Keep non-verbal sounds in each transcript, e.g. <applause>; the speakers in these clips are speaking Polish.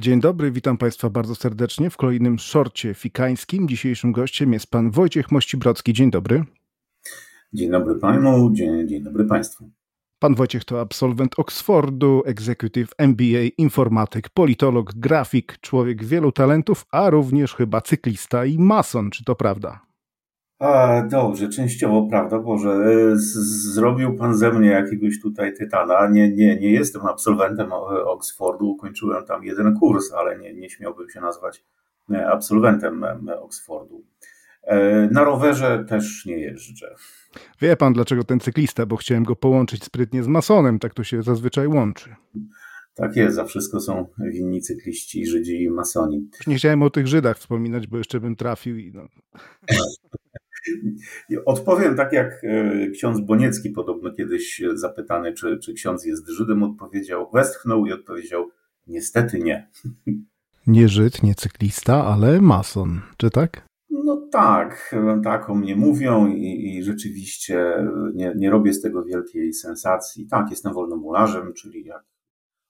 Dzień dobry, witam Państwa bardzo serdecznie w kolejnym szorcie fikańskim. Dzisiejszym gościem jest pan Wojciech Mościbrocki. Dzień dobry. Dzień dobry Panu, dzień, dzień dobry Państwu. Pan Wojciech to absolwent Oxfordu, executive MBA, informatyk, politolog, grafik, człowiek wielu talentów, a również chyba cyklista i mason. Czy to prawda? A, dobrze, częściowo prawda, Boże. E, zrobił pan ze mnie jakiegoś tutaj tytana. Nie, nie, nie jestem absolwentem Oxfordu, ukończyłem tam jeden kurs, ale nie, nie śmiałbym się nazwać e, absolwentem e, Oxfordu. Na rowerze też nie jeżdżę. Wie pan, dlaczego ten cyklista, bo chciałem go połączyć sprytnie z masonem, tak to się zazwyczaj łączy. Tak jest, za wszystko są winni cykliści, Żydzi i masoni. Już nie chciałem o tych Żydach wspominać, bo jeszcze bym trafił i no. <laughs> Odpowiem tak jak e, ksiądz Boniecki podobno kiedyś zapytany, czy, czy ksiądz jest Żydem, odpowiedział, westchnął i odpowiedział, niestety nie. Nie Żyd, nie cyklista, ale mason, czy tak? No tak, tak o mnie mówią i, i rzeczywiście nie, nie robię z tego wielkiej sensacji. Tak, jestem wolnomularzem, czyli jak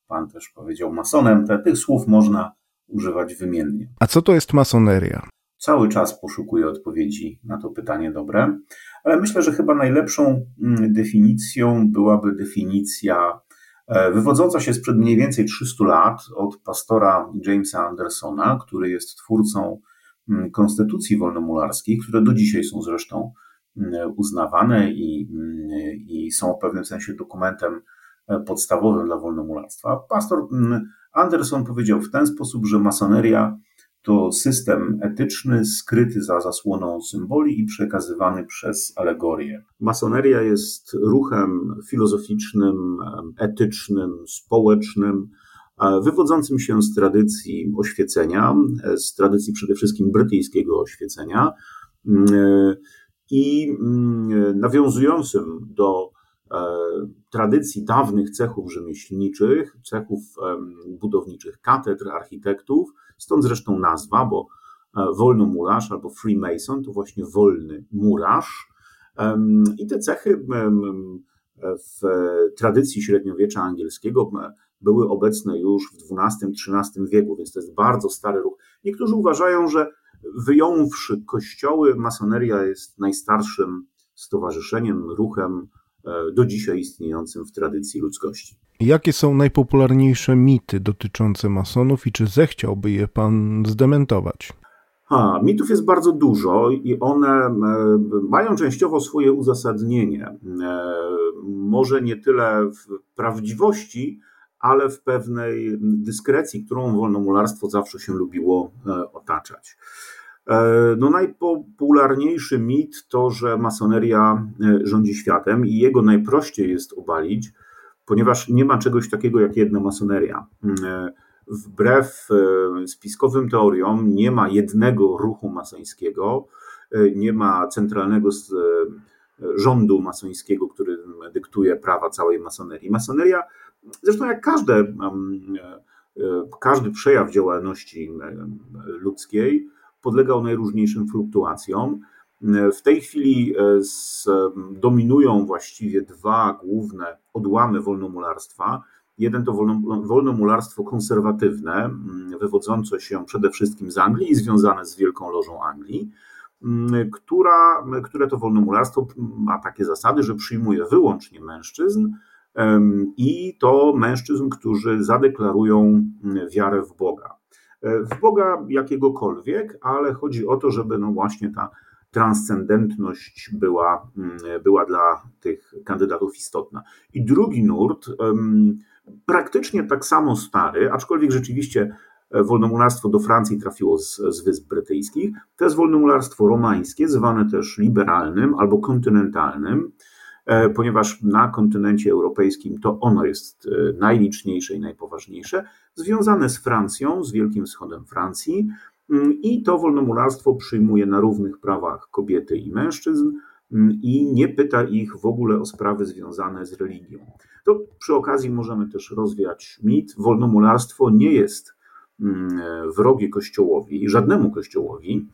pan też powiedział, masonem. Te, tych słów można używać wymiennie. A co to jest masoneria? Cały czas poszukuję odpowiedzi na to pytanie dobre, ale myślę, że chyba najlepszą mm, definicją byłaby definicja e, wywodząca się sprzed mniej więcej 300 lat od pastora Jamesa Andersona, który jest twórcą mm, konstytucji wolnomularskich, które do dzisiaj są zresztą mm, uznawane i, i są w pewnym sensie dokumentem e, podstawowym dla wolnomularstwa. Pastor Anderson powiedział w ten sposób, że masoneria to system etyczny skryty za zasłoną symboli i przekazywany przez alegorię. Masoneria jest ruchem filozoficznym, etycznym, społecznym, wywodzącym się z tradycji oświecenia, z tradycji przede wszystkim brytyjskiego oświecenia i nawiązującym do e, tradycji dawnych cechów rzemieślniczych, cechów budowniczych katedr, architektów, Stąd zresztą nazwa, bo e, wolnomurarz albo Freemason to właśnie wolny murarz. I te cechy w tradycji średniowiecza angielskiego były obecne już w XII-XIII wieku, więc to jest bardzo stary ruch. Niektórzy uważają, że wyjąwszy kościoły, masoneria jest najstarszym stowarzyszeniem, ruchem e, do dzisiaj istniejącym w tradycji ludzkości. Jakie są najpopularniejsze mity dotyczące masonów i czy zechciałby je pan zdementować? Ha, mitów jest bardzo dużo i one e, mają częściowo swoje uzasadnienie. E, może nie tyle w prawdziwości, ale w pewnej dyskrecji, którą wolnomularstwo zawsze się lubiło e, otaczać. No, najpopularniejszy mit to, że masoneria rządzi światem i jego najprościej jest obalić ponieważ nie ma czegoś takiego jak jedna masoneria. Mm, wbrew e, spiskowym teoriom nie ma jednego ruchu masońskiego, e, nie ma centralnego e, rządu masońskiego, który dyktuje prawa całej masonerii. Masoneria, zresztą jak każde, mm, każdy przejaw działalności ludzkiej, podlegał najróżniejszym fluktuacjom. W tej chwili e, dominują właściwie dwa główne odłamy wolnomularstwa. Jeden to wolnomularstwo konserwatywne, wywodzące się przede wszystkim z Anglii i związane z Wielką Lożą Anglii, która, które to wolnomularstwo ma takie zasady, że przyjmuje wyłącznie mężczyzn i to mężczyzn, którzy zadeklarują wiarę w Boga. E, w Boga jakiegokolwiek, ale chodzi o to, żeby no właśnie ta transcendentność była, mm, była dla tych kandydatów istotna. I drugi nurt, praktycznie tak samo stary, aczkolwiek rzeczywiście e, wolnomularstwo do Francji trafiło z, z Wysp Brytyjskich, to jest wolnomularstwo romańskie, zwane też liberalnym albo kontynentalnym, e, ponieważ na kontynencie europejskim to ono jest e, najliczniejsze i najpoważniejsze, związane z Francją, z Wielkim Wschodem Francji, I to wolnomularstwo przyjmuje na równych prawach kobiety i mężczyzn mm, i nie pyta ich w ogóle o sprawy związane z religią. To przy okazji możemy też rozwiać mit. Wolnomularstwo nie jest mm, wrogie Kościołowi, żadnemu Kościołowi.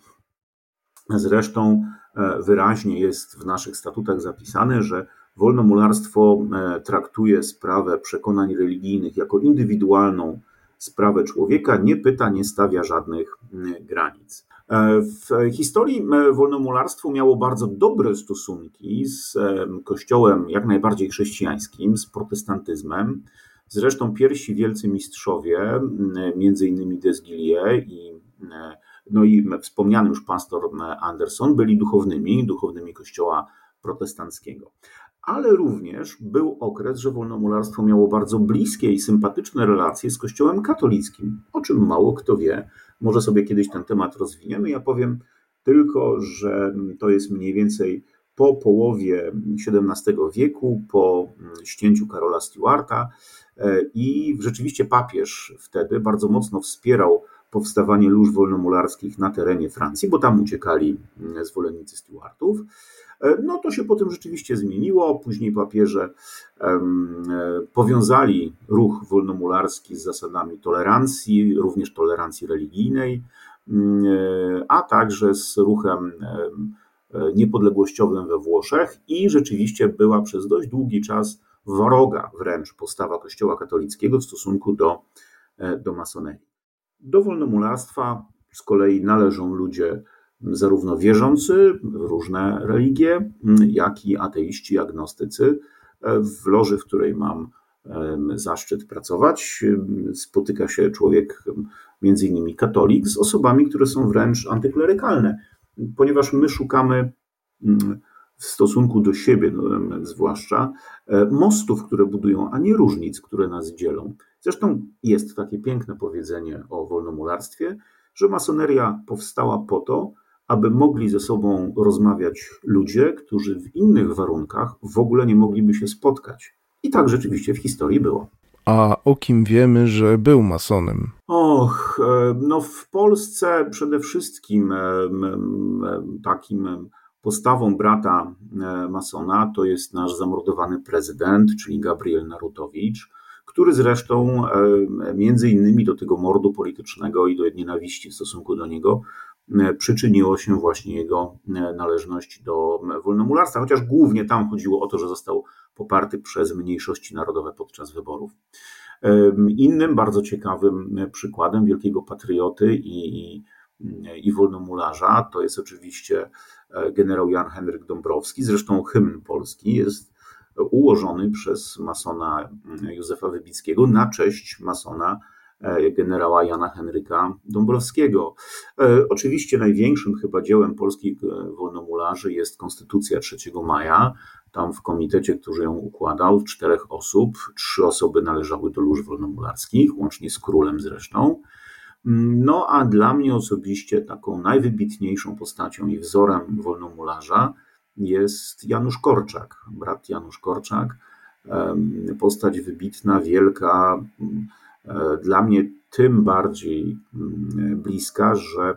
Zresztą e, wyraźnie jest w naszych statutach zapisane, że wolnomularstwo e, traktuje sprawę przekonań religijnych jako indywidualną sprawę człowieka, nie pyta, nie stawia żadnych granic. W historii wolnomularstwo miało bardzo dobre stosunki z kościołem jak najbardziej chrześcijańskim, z protestantyzmem. Zresztą pierwsi wielcy mistrzowie, między innymi Desgilier i no i wspomniany już pastor Anderson byli duchownymi, duchownymi kościoła protestanckiego. Ale również był okres, że wolnomularstwo miało bardzo bliskie i sympatyczne relacje z kościołem katolickim, o czym mało kto wie. Może sobie kiedyś ten temat rozwiniemy. Ja powiem tylko, że to jest mniej więcej po połowie XVII wieku, po ścięciu Karola Stewarta e, i rzeczywiście papież wtedy bardzo mocno wspierał powstawanie lóż wolnomularskich na terenie Francji, bo tam uciekali mm, zwolennicy Stuartów. E, no to się potem rzeczywiście zmieniło. Później papieże e, powiązali ruch wolnomularski z zasadami tolerancji, również tolerancji religijnej, mm, e, a także z ruchem niepodległościowym we Włoszech i rzeczywiście była przez dość długi czas wroga wręcz postawa Kościoła katolickiego w stosunku do, do masonerii. Do wolnomularstwa z kolei należą ludzie zarówno wierzący różne religie, jak i ateiści, agnostycy. W loży, w której mam zaszczyt pracować, spotyka się człowiek, między innymi katolik, z osobami, które są wręcz antyklerykalne, ponieważ my szukamy w stosunku do siebie, no, zwłaszcza, mostów, które budują, a nie różnic, które nas dzielą. Zresztą jest takie piękne powiedzenie o wolnomularstwie, że masoneria powstała po to, aby mogli ze sobą rozmawiać ludzie, którzy w innych warunkach w ogóle nie mogliby się spotkać. I tak rzeczywiście w historii było. A o kim wiemy, że był masonem? Och, e, no w Polsce przede wszystkim e, takim postawą brata e, masona to jest nasz zamordowany prezydent, czyli Gabriel Narutowicz który zresztą e, między innymi do tego mordu politycznego i do nienawiści w stosunku do niego e, przyczyniło się właśnie jego e, należność do wolnomularstwa, chociaż głównie tam chodziło o to, że został poparty przez mniejszości narodowe podczas wyborów. Innym bardzo ciekawym przykładem wielkiego patrioty i, i wolnomularza to jest oczywiście generał Jan Henryk Dąbrowski. Zresztą hymn polski jest ułożony przez masona Józefa Wybickiego na cześć masona e, generała Jana Henryka Dąbrowskiego. E, oczywiście największym chyba dziełem polskich e, wolnomularzy jest Konstytucja 3 maja. Tam w komitecie, który ją układał, czterech osób, trzy osoby należały do lóż wolnomularskich, łącznie z królem zresztą. No a dla mnie osobiście taką najwybitniejszą postacią i wzorem wolnomularza jest Janusz Korczak, brat Janusz Korczak. Postać wybitna, wielka, e, dla mnie tym bardziej bliska, że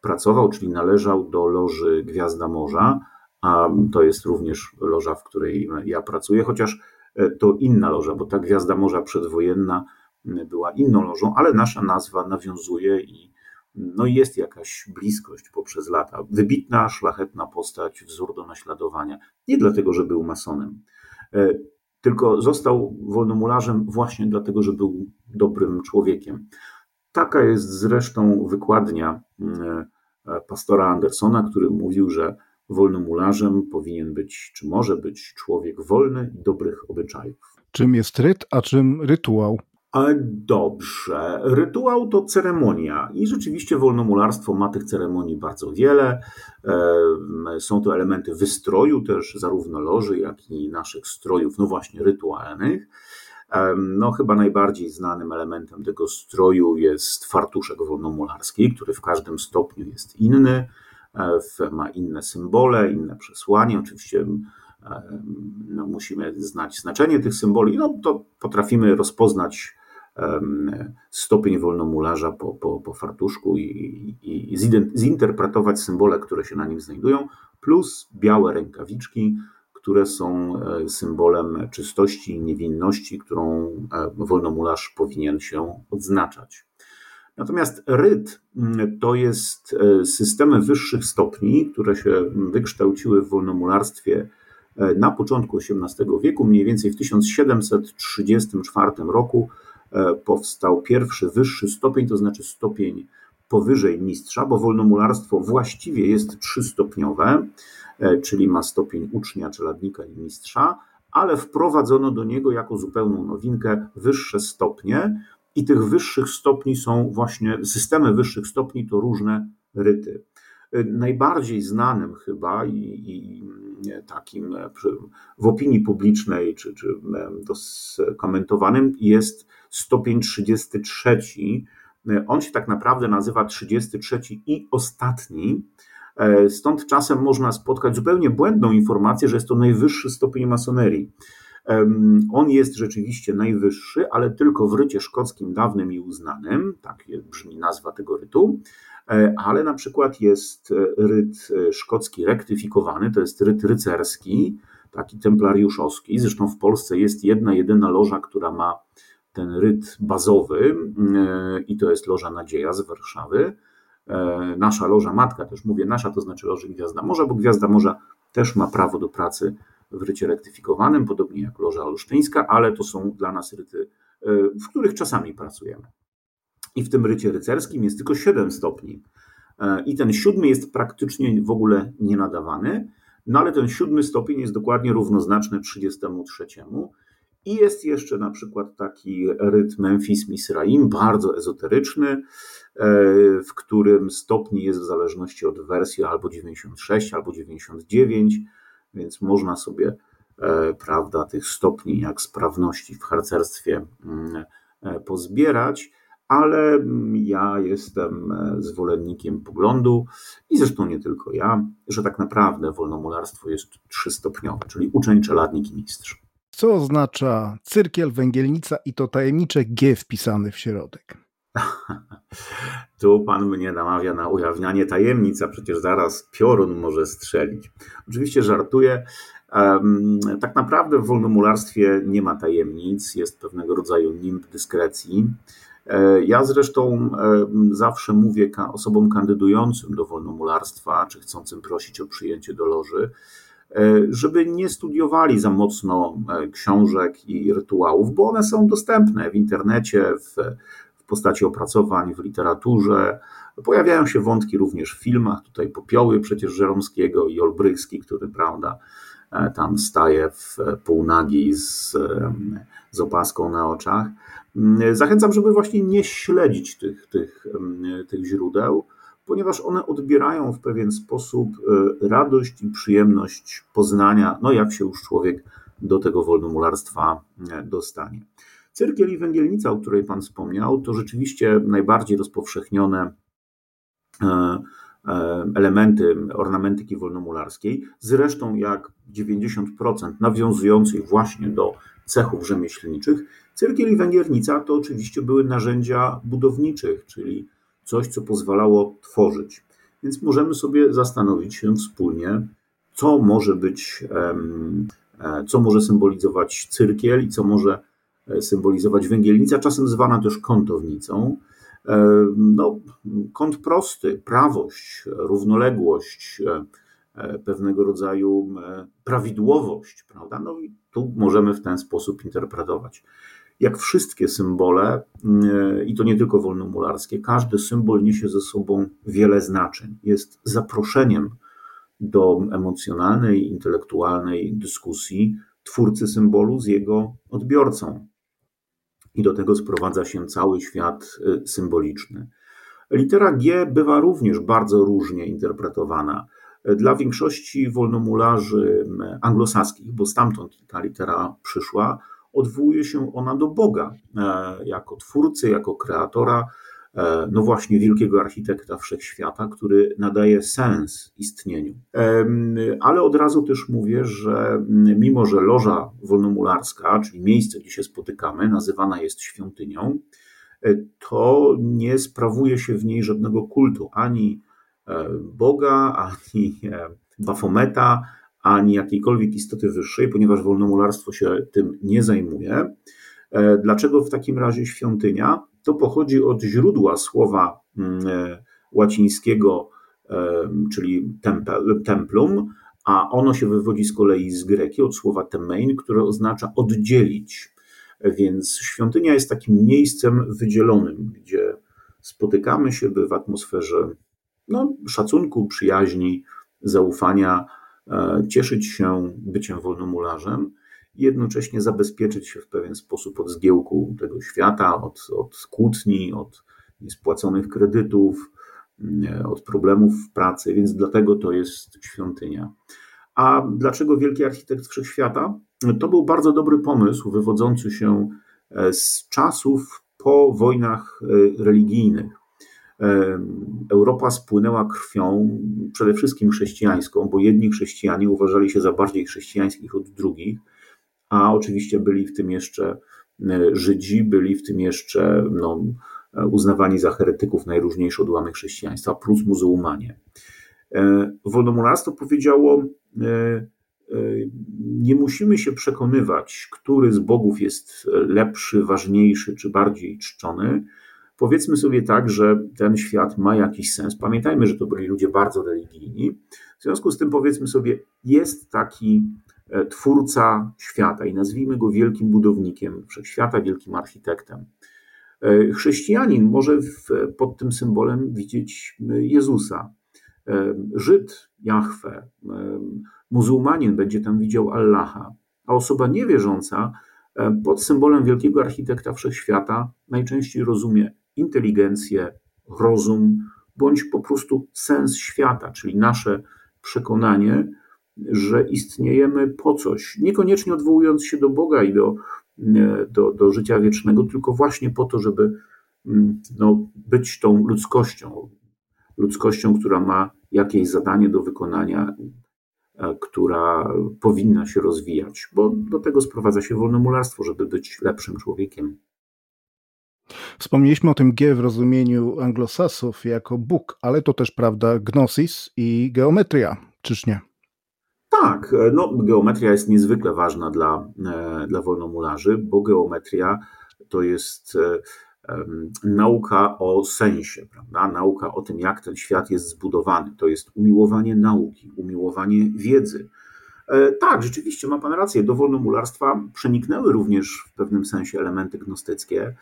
pracował, czyli należał do loży Gwiazda Morza, a to jest również loża, w której ja pracuję, chociaż e, to inna loża, bo ta Gwiazda Morza przedwojenna była inną lożą, ale nasza nazwa nawiązuje i no jest jakaś bliskość poprzez lata. Wybitna, szlachetna postać, wzór do naśladowania. Nie dlatego, że był masonem, e, tylko został wolnomularzem właśnie dlatego, że był dobrym człowiekiem. Taka jest zresztą wykładnia e, pastora Andersona, który mówił, że wolnomularzem powinien być, czy może być człowiek wolny i dobrych obyczajów. Czym jest ryt, a czym rytuał? Dobrze. Rytuał to ceremonia i rzeczywiście wolnomularstwo ma tych ceremonii bardzo wiele. Są to elementy wystroju też zarówno loży, jak i naszych strojów, no właśnie rytualnych. No chyba najbardziej znanym elementem tego stroju jest fartuszek wolnomularski, który w każdym stopniu jest inny, e, ma inne symbole, inne przesłanie. Oczywiście no, musimy znać znaczenie tych symboli, no to potrafimy rozpoznać stopień wolnomularza po, po, po fartuszku i, i, i zinterpretować symbole, które się na nim znajdują, plus białe rękawiczki, które są e, symbolem czystości i niewinności, którą e, wolnomularz powinien się odznaczać. Natomiast ryt mm, to jest e, systemy wyższych stopni, które się wykształciły w wolnomularstwie na początku XVIII wieku, mniej więcej w 1734 roku powstał pierwszy, wyższy stopień, to znaczy stopień powyżej mistrza, bo wolnomularstwo właściwie jest trzystopniowe, czyli ma stopień ucznia, czeladnika i mistrza, ale wprowadzono do niego jako zupełną nowinkę wyższe stopnie, i tych wyższych stopni są właśnie, systemy wyższych stopni to różne ryty. Najbardziej znanym chyba i, i takim w opinii publicznej, czy, czy komentowanym jest stopień 33. On się tak naprawdę nazywa 33 i ostatni. Stąd czasem można spotkać zupełnie błędną informację, że jest to najwyższy stopień masonerii. On jest rzeczywiście najwyższy, ale tylko w rycie szkockim dawnym i uznanym, tak brzmi nazwa tego rytu, e, ale na przykład jest e, ryt e, szkocki rektyfikowany, to jest ryt rycerski, taki templariuszowski. Zresztą w Polsce jest jedna, jedyna loża, która ma ten ryt bazowy i to jest Loża Nadzieja z Warszawy. Nasza loża matka, też mówię nasza, to znaczy loży Gwiazda Morza, bo Gwiazda Morza też ma prawo do pracy w rycie rektyfikowanym, podobnie jak Loża Olsztyńska, ale to są dla nas ryty, e, w których czasami pracujemy. I w tym rycie rycerskim jest tylko 7 stopni. E, I ten siódmy jest praktycznie w ogóle nienadawany, no ale ten siódmy stopień jest dokładnie równoznaczny 33. I jest jeszcze na przykład taki ryt Memphis Misraim, bardzo ezoteryczny, e, w którym stopni jest w zależności od wersji albo 96, albo 99 więc można sobie, e, prawda, tych stopni jak sprawności w harcerstwie mm, pozbierać, ale ja jestem e, zwolennikiem poglądu i zresztą nie tylko ja, że tak naprawdę wolnomularstwo jest trzystopniowe, czyli uczeń, czeladnik i mistrz. Co oznacza cyrkiel, węgielnica i to tajemnicze G wpisane w środek? <laughs> Tu pan mnie namawia na ujawnianie tajemnic, a przecież zaraz piorun może strzelić. Oczywiście żartuję. Tak naprawdę w wolnomularstwie nie ma tajemnic, jest pewnego rodzaju nimb dyskrecji. E, ja zresztą zawsze mówię osobom kandydującym do wolnomularstwa, czy chcącym prosić o przyjęcie do loży, e, żeby nie studiowali za mocno e, książek i rytuałów, bo one są dostępne w internecie, w postaci opracowań w literaturze. Pojawiają się wątki również w filmach, tutaj Popioły przecież Żeromskiego i Olbrychski, który, prawda, e, tam staje w półnagi z, e, z opaską na oczach. Mm, zachęcam, żeby właśnie nie śledzić tych, tych, mm, tych źródeł, ponieważ one odbierają w pewien sposób e, radość i przyjemność poznania, no jak się już człowiek do tego wolnomularstwa dostanie. Cyrkiel i węgielnica, o której Pan wspomniał, to rzeczywiście najbardziej rozpowszechnione e, e, elementy ornamentyki wolnomularskiej, zresztą jak 90% nawiązujących właśnie do cechów rzemieślniczych. Cyrkiel i węgiernica to oczywiście były narzędzia budowniczych, czyli coś, co pozwalało tworzyć. Więc możemy sobie zastanowić się wspólnie, co może być, e, co może symbolizować cyrkiel i co może E, symbolizować węgielnica, czasem zwana też kątownicą. E, no, kąt prosty, prawość, równoległość, pewnego rodzaju prawidłowość, prawda? No i tu możemy w ten sposób interpretować. Jak wszystkie symbole, i to nie tylko wolnomularskie, każdy symbol niesie ze sobą wiele znaczeń. Jest zaproszeniem do emocjonalnej, intelektualnej dyskusji twórcy symbolu z jego odbiorcą i do tego sprowadza się cały świat symboliczny. Litera G bywa również bardzo różnie interpretowana. Dla większości wolnomularzy anglosaskich, bo stamtąd ta litera przyszła, odwołuje się ona do Boga e, jako twórcy, jako kreatora, E, no właśnie wielkiego architekta wszechświata, który nadaje sens istnieniu. Ale od razu też mówię, że mimo, że loża wolnomularska, czyli miejsce, gdzie się spotykamy, nazywana jest świątynią, e, to nie sprawuje się w niej żadnego kultu, ani Boga, ani Bafometa, ani jakiejkolwiek istoty wyższej, ponieważ wolnomularstwo się tym nie zajmuje. Dlaczego w takim razie świątynia? to pochodzi od źródła słowa mm, e, łacińskiego, e, czyli templum, a ono się wywodzi z kolei z greki, od słowa temein, które oznacza oddzielić. Więc świątynia jest takim miejscem wydzielonym, gdzie spotykamy się, by w atmosferze no, szacunku, przyjaźni, zaufania e, cieszyć się byciem wolnomularzem i jednocześnie zabezpieczyć się w pewien sposób od zgiełku tego świata, od, od kłótni, od niespłaconych kredytów, od problemów w pracy, więc dlatego to jest świątynia. A dlaczego wielki architekt wszechświata? To był bardzo dobry pomysł wywodzący się e, z czasów po wojnach e, religijnych. E, Europa spłynęła krwią przede wszystkim chrześcijańską, bo jedni chrześcijanie uważali się za bardziej chrześcijańskich od drugich, a oczywiście byli w tym jeszcze Żydzi, byli w tym jeszcze no, uznawani za heretyków najróżniejsze odłamy chrześcijaństwa, plus muzułmanie. Wolnomularstwo powiedziało, nie musimy się przekonywać, który z bogów jest lepszy, ważniejszy czy bardziej czczony. Powiedzmy sobie tak, że ten świat ma jakiś sens. Pamiętajmy, że to byli ludzie bardzo religijni. W związku z tym powiedzmy sobie, jest taki e, twórca świata i nazwijmy go wielkim budownikiem wszechświata, wielkim architektem. E, chrześcijanin może w, pod tym symbolem widzieć Jezusa. E, Żyd Jahwe, muzułmanin będzie tam widział Allaha, a osoba niewierząca pod symbolem wielkiego architekta wszechświata najczęściej rozumie inteligencję, rozum, bądź po prostu sens świata, czyli nasze przekonanie, że istniejemy po coś, niekoniecznie odwołując się do Boga i do, e, do, do życia wiecznego, tylko właśnie po to, żeby mm, no, być tą ludzkością, ludzkością, która ma jakieś zadanie do wykonania, E, która powinna się rozwijać, bo do tego sprowadza się wolnomularstwo, żeby być lepszym człowiekiem. Wspomnieliśmy o tym G w rozumieniu anglosasów jako Bóg, ale to też prawda gnosis i geometria, czyż nie? Tak, e, no, geometria jest niezwykle ważna dla, e, dla wolnomularzy, bo geometria to jest nauka o sensie, prawda? nauka o tym, jak ten świat jest zbudowany. To jest umiłowanie nauki, umiłowanie wiedzy. E, tak, rzeczywiście ma Pan rację. Do wolnomularstwa przeniknęły również w pewnym sensie elementy gnostyckie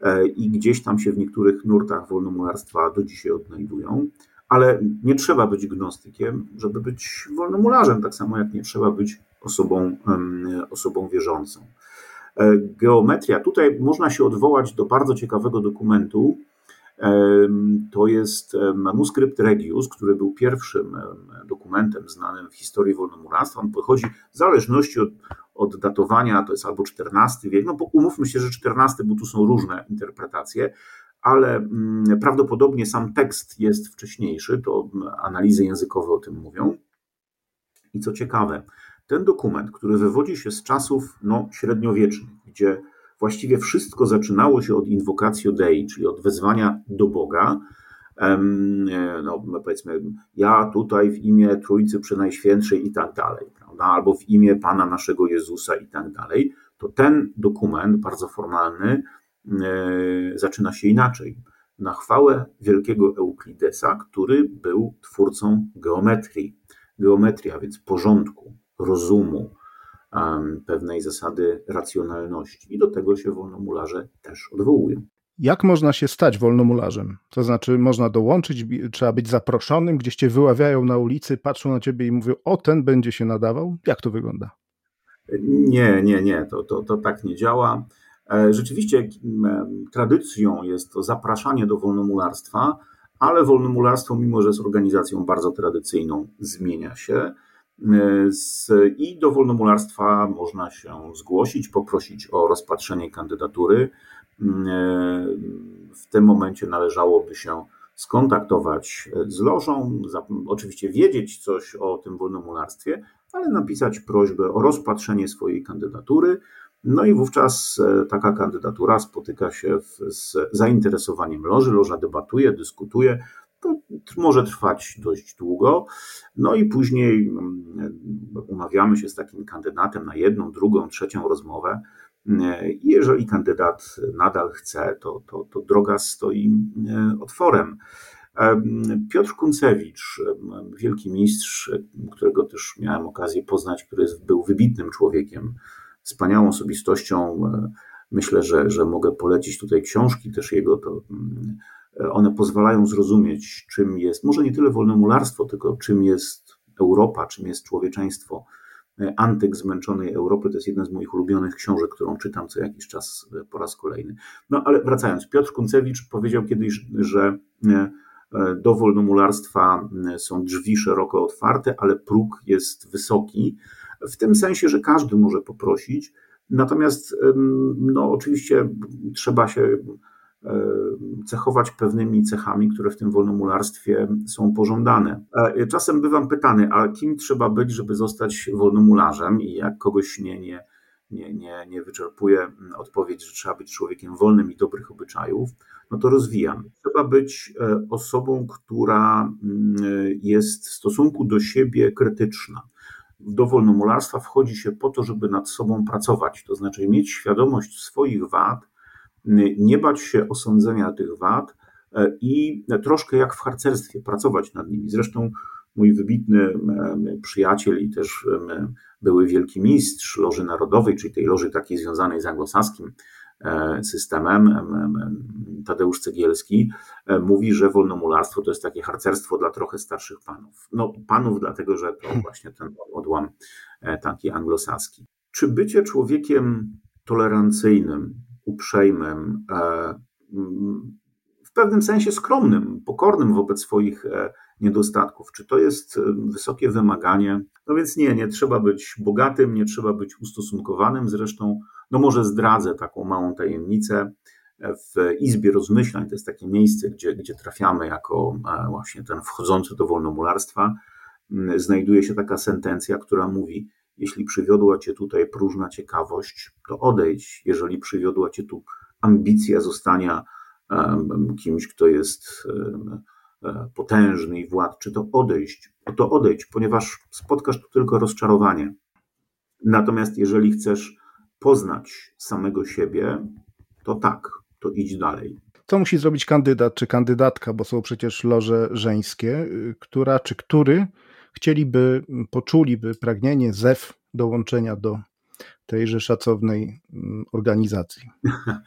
e, i gdzieś tam się w niektórych nurtach wolnomularstwa do dzisiaj odnajdują. Ale nie trzeba być gnostykiem, żeby być wolnomularzem, tak samo jak nie trzeba być osobą, osobą wierzącą. E, geometria. Tutaj można się odwołać do bardzo ciekawego dokumentu. To jest manuskrypt Regius, który był pierwszym dokumentem znanym w historii wolnomurarstwa. On pochodzi w zależności od, od datowania, to jest albo XIV wiek, no bo umówmy się, że XIV, bo tu są różne interpretacje, ale mm, prawdopodobnie sam tekst jest wcześniejszy, to analizy językowe o tym mówią. I co ciekawe, ten dokument, który wywodzi się z czasów no, średniowiecznych, gdzie właściwie wszystko zaczynało się od invocacio Dei, czyli od wezwania do Boga, no, powiedzmy, ja tutaj w imię Trójcy Przenajświętszej i tak dalej, prawda? albo w imię Pana naszego Jezusa i tak dalej, to ten dokument, bardzo formalny, e, zaczyna się inaczej. Na chwałę wielkiego Euklidesa, który był twórcą geometrii. Geometria, więc porządku, rozumu, pewnej zasady racjonalności. I do tego się wolnomularze też odwołują. Jak można się stać wolnomularzem? To znaczy, można dołączyć, trzeba być zaproszonym, gdzieś cię wyławiają na ulicy, patrzą na ciebie i mówią: O, ten będzie się nadawał? Jak to wygląda? Nie, nie, nie, to, to, to tak nie działa. E, rzeczywiście tradycją jest to zapraszanie do wolnomularstwa, ale wolnomularstwo, mimo że jest organizacją bardzo tradycyjną, zmienia się. Z, I do wolnomularstwa można się zgłosić, poprosić o rozpatrzenie kandydatury. W tym momencie należałoby się skontaktować z lożą, oczywiście wiedzieć coś o tym wolnomularstwie, ale napisać prośbę o rozpatrzenie swojej kandydatury. No i wówczas e, taka kandydatura spotyka się z zainteresowaniem loży. Loża debatuje, dyskutuje, to może trwać dość długo. No i później mm, umawiamy się z takim kandydatem na jedną, drugą, trzecią rozmowę. I jeżeli kandydat nadal chce, to, to, to droga stoi e, otworem. Piotr Kuncewicz, wielki mistrz, którego też miałem okazję poznać, który był wybitnym człowiekiem, wspaniałą osobistością, myślę, że, że mogę polecić tutaj książki też jego, to mm, one pozwalają zrozumieć, czym jest, może nie tyle wolnomularstwo, tylko czym jest Europa, czym jest człowieczeństwo. Antyk zmęczonej Europy to jest jedna z moich ulubionych książek, którą czytam co jakiś czas po raz kolejny. No ale wracając, Piotr Kuncewicz powiedział kiedyś, że do wolnomularstwa są drzwi szeroko otwarte, ale próg jest wysoki, w tym sensie, że każdy może poprosić. Natomiast no, oczywiście trzeba się cechować pewnymi cechami, które w tym wolnomularstwie są pożądane. E, czasem bywam pytany, a kim trzeba być, żeby zostać wolnomularzem i jak kogoś nie, nie, nie, nie, nie wyczerpuje odpowiedź, że trzeba być człowiekiem wolnym i dobrych obyczajów, no to rozwijam. Trzeba być e, osobą, która mm, jest w stosunku do siebie krytyczna. Do wolnomularstwa wchodzi się po to, żeby nad sobą pracować, to znaczy mieć świadomość swoich wad, nie bać się osądzenia tych wad e, i troszkę jak w harcerstwie pracować nad nimi. Zresztą mój wybitny przyjaciel i też były wielki mistrz Loży Narodowej, czyli tej loży takiej związanej z anglosaskim e, systemem, Tadeusz Cegielski, e, mówi, że wolnomularstwo to jest takie harcerstwo dla trochę starszych panów. No, panów, dlatego że to właśnie ten odłam taki anglosaski. Czy bycie człowiekiem tolerancyjnym, uprzejmym, e, w pewnym sensie skromnym, pokornym wobec swoich e, niedostatków. Czy to jest e, wysokie wymaganie? No więc nie, nie trzeba być bogatym, nie trzeba być ustosunkowanym. Zresztą, no może zdradzę taką małą tajemnicę. W Izbie Rozmyślań, to jest takie miejsce, gdzie, gdzie trafiamy jako właśnie ten wchodzący do wolnomularstwa, znajduje się taka sentencja, która mówi: jeśli przywiodła cię tutaj próżna ciekawość, to odejdź. Jeżeli przywiodła cię tu ambicja zostania kimś, kto jest e, potężny i władczy, to odejść. To odejdź, ponieważ spotkasz tu tylko rozczarowanie. Natomiast jeżeli chcesz poznać samego siebie, to tak, to idź dalej. Co musi zrobić kandydat czy kandydatka, bo są przecież loże żeńskie, y, która czy który chcieliby, poczuliby pragnienie zew dołączenia do tejże szacownej mm, organizacji.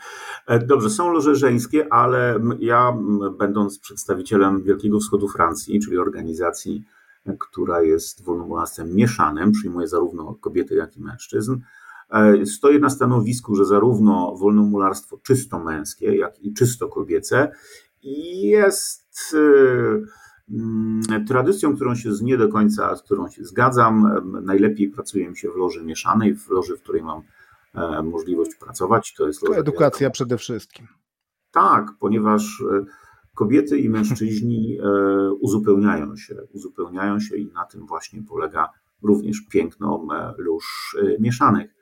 <laughs> Dobrze, są loże żeńskie, ale ja, będąc przedstawicielem Wielkiego Wschodu Francji, czyli organizacji, która jest wolnomularstwem mieszanym, przyjmuje zarówno kobiety, jak i mężczyzn, e, stoję na stanowisku, że zarówno wolnomularstwo czysto męskie, jak i czysto kobiece jest e, tradycją, którą się nie do końca, z którą się zgadzam. Najlepiej pracuje mi się w loży mieszanej, w loży, w której mam e, możliwość pracować. To jest loża edukacja przede wszystkim. Tak, ponieważ e, kobiety i mężczyźni e, uzupełniają się, uzupełniają się i na tym właśnie polega również piękno lóż mieszanych.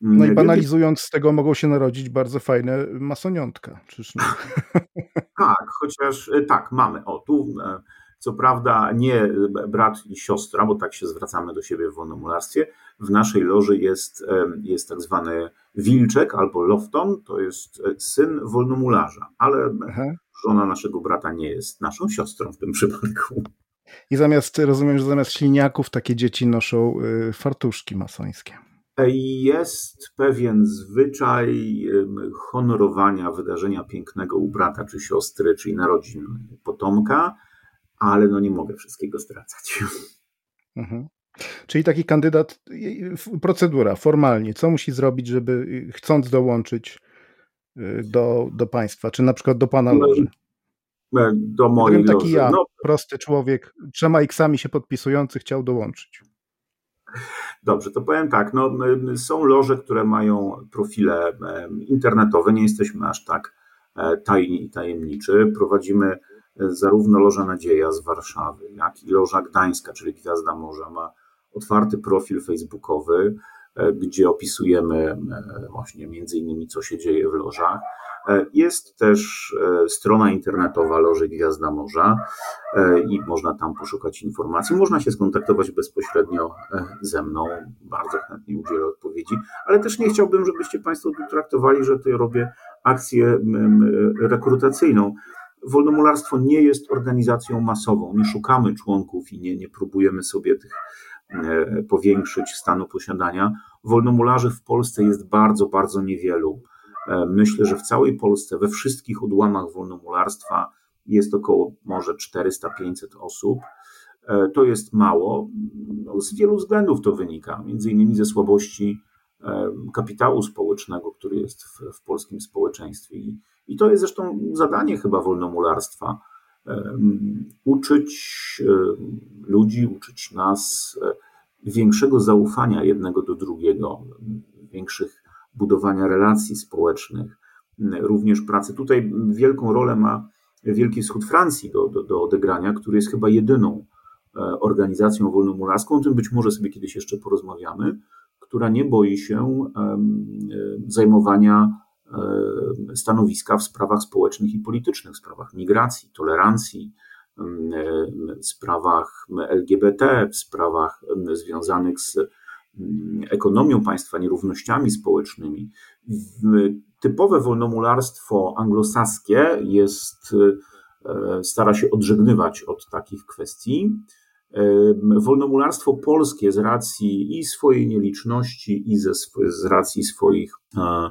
No i banalizując z tego mogą się narodzić bardzo fajne masoniątka, czyż nie? Tak, chociaż tak, mamy. O, tu co prawda nie brat i siostra, bo tak się zwracamy do siebie w wolnomularstwie. W naszej loży jest, jest tak zwany wilczek albo lofton, to jest e, syn wolnomularza, ale Aha. żona naszego brata nie jest naszą siostrą w tym przypadku. I zamiast, rozumiem, że zamiast śliniaków takie dzieci noszą y, fartuszki masońskie. Jest pewien zwyczaj honorowania wydarzenia pięknego u brata czy siostry, czyli narodzin potomka, ale no nie mogę wszystkiego stracać. <laughs> Mhm. Czyli taki kandydat, procedura formalnie, co musi zrobić, żeby y, chcąc dołączyć y, do, do państwa, czy na przykład do pana no, loży? E, do mojej Gdybym taki ja, no, prosty człowiek, trzema x-ami się podpisujący chciał dołączyć. Dobrze, to powiem tak, no, są loże, które mają profile internetowe, nie jesteśmy aż tak e, tajni i tajemniczy. Prowadzimy zarówno Loża Nadzieja z Warszawy, jak i Loża Gdańska, czyli Gwiazda Morza, ma otwarty profil facebookowy, e, gdzie opisujemy e, właśnie między innymi, co się dzieje w lożach. E, jest też strona internetowa Loży Gwiazda Morza i można tam poszukać informacji. Można się skontaktować bezpośrednio ze mną, bardzo chętnie udzielę odpowiedzi, ale też nie chciałbym, żebyście Państwo traktowali, że to robię akcję rekrutacyjną. Wolnomularstwo nie jest organizacją masową. Nie szukamy członków i nie, nie próbujemy sobie tych e, powiększyć stanu posiadania. Wolnomularzy w Polsce jest bardzo, bardzo niewielu. Myślę, że w całej Polsce, we wszystkich odłamach wolnomularstwa jest około może 400-500 osób. To jest mało. No, z wielu względów to wynika, między innymi ze słabości kapitału społecznego, który jest w, w polskim społeczeństwie. I, I, to jest zresztą zadanie chyba wolnomularstwa. Uczyć ludzi, uczyć nas większego zaufania jednego do drugiego, większych budowania relacji społecznych, również pracy. Tutaj wielką rolę ma Wielki Wschód Francji do, do, do odegrania, który jest chyba jedyną e, organizacją wolnomularską, o tym być może sobie kiedyś jeszcze porozmawiamy, która nie boi się zajmowania stanowiska w sprawach społecznych i politycznych, w sprawach migracji, tolerancji, w sprawach LGBT, w sprawach związanych z ekonomią państwa, nierównościami społecznymi. Typowe wolnomularstwo anglosaskie jest, e, stara się odżegnywać od takich kwestii. Wolnomularstwo polskie z racji i swojej nieliczności, i ze, z racji swoich e, e,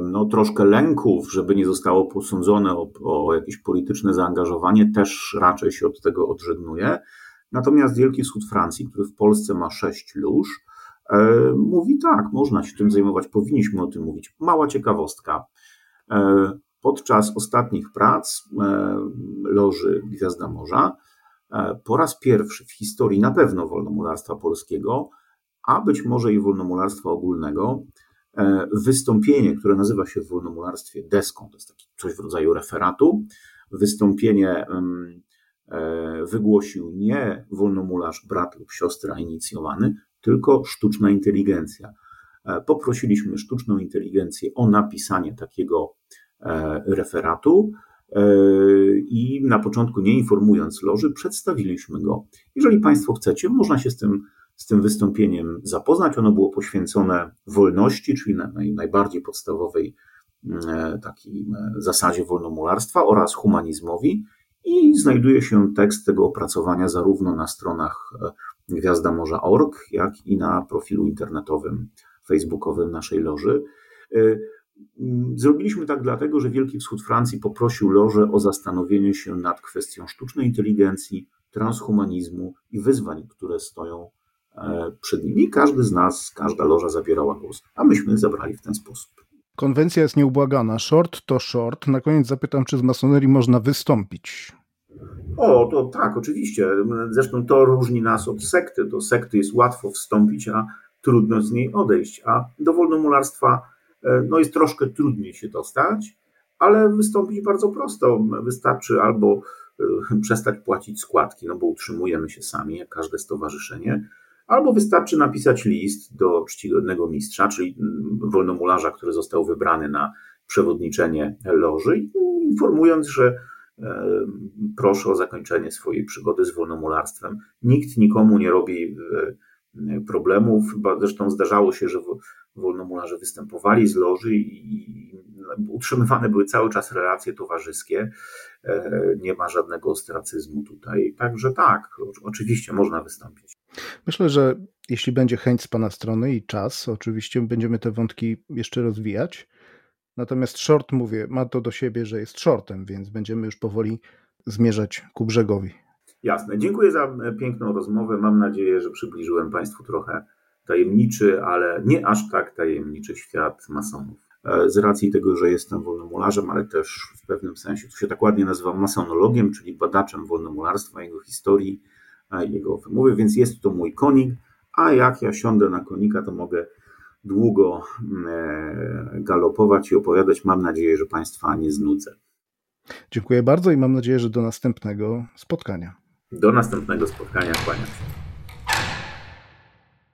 no, troszkę lęków, żeby nie zostało posądzone o, o jakieś polityczne zaangażowanie, też raczej się od tego odżegnuje. Natomiast Wielki Wschód Francji, który w Polsce ma sześć lóż, e, mówi tak, można się tym zajmować, powinniśmy o tym mówić. Mała ciekawostka. Podczas ostatnich prac loży Gwiazda Morza E, po raz pierwszy w historii na pewno wolnomularstwa polskiego, a być może i wolnomularstwa ogólnego, e, wystąpienie, które nazywa się w wolnomularstwie deską, to jest taki coś w rodzaju referatu. Wystąpienie e, wygłosił nie wolnomularz, brat lub siostra inicjowany, tylko sztuczna inteligencja. Poprosiliśmy sztuczną inteligencję o napisanie takiego referatu. E, i na początku, nie informując loży, przedstawiliśmy go. Jeżeli Państwo chcecie, można się z tym, z tym wystąpieniem zapoznać. Ono było poświęcone wolności, czyli naj, najbardziej podstawowej e, takiej e, zasadzie wolnomularstwa oraz humanizmowi i znajduje się tekst tego opracowania zarówno na stronach Gwiazda Morza.org, jak i na profilu internetowym, facebookowym naszej loży. Mm, zrobiliśmy tak dlatego, że Wielki Wschód Francji poprosił Loże o zastanowienie się nad kwestią sztucznej inteligencji, transhumanizmu i wyzwań, które stoją e, przed nimi. Każdy z nas, każda loża zabierała głos, a myśmy zabrali w ten sposób. Konwencja jest nieubłagana. Short to short. Na koniec zapytam, czy z masonerii można wystąpić? O, to tak, oczywiście. Zresztą to różni nas od sekty. Do sekty jest łatwo wstąpić, a trudno z niej odejść. A do wolnomularstwa E, no jest troszkę trudniej się dostać, ale wystąpić bardzo prosto. Wystarczy albo e, przestać płacić składki, no bo utrzymujemy się sami, jak każde stowarzyszenie, albo wystarczy napisać list do czcigodnego mistrza, czyli mm, wolnomularza, który został wybrany na przewodniczenie loży, informując, że e, proszę o zakończenie swojej przygody z wolnomularstwem. Nikt nikomu nie robi problemów. Zresztą zdarzało się, że wolnomularze występowali z loży i utrzymywane były cały czas relacje towarzyskie. E, nie ma żadnego ostracyzmu tutaj. Także tak, oczywiście można wystąpić. Myślę, że jeśli będzie chęć z Pana strony i czas, oczywiście będziemy te wątki jeszcze rozwijać. Natomiast short, mówię, ma to do siebie, że jest shortem, więc będziemy już powoli zmierzać ku brzegowi. Jasne. Dziękuję za piękną rozmowę. Mam nadzieję, że przybliżyłem Państwu trochę tajemniczy, ale nie aż tak tajemniczy świat masonów. E, z racji tego, że jestem wolnomularzem, ale też w pewnym sensie, tu się tak ładnie nazywam masonologiem, czyli badaczem wolnomularstwa, jego historii, jego wymowy, więc jest to mój konik, a jak ja siądę na konika, to mogę długo e, galopować i opowiadać. Mam nadzieję, że Państwa nie znudzę. Dziękuję bardzo i mam nadzieję, że do następnego spotkania. Do następnego spotkania, kłaniam się.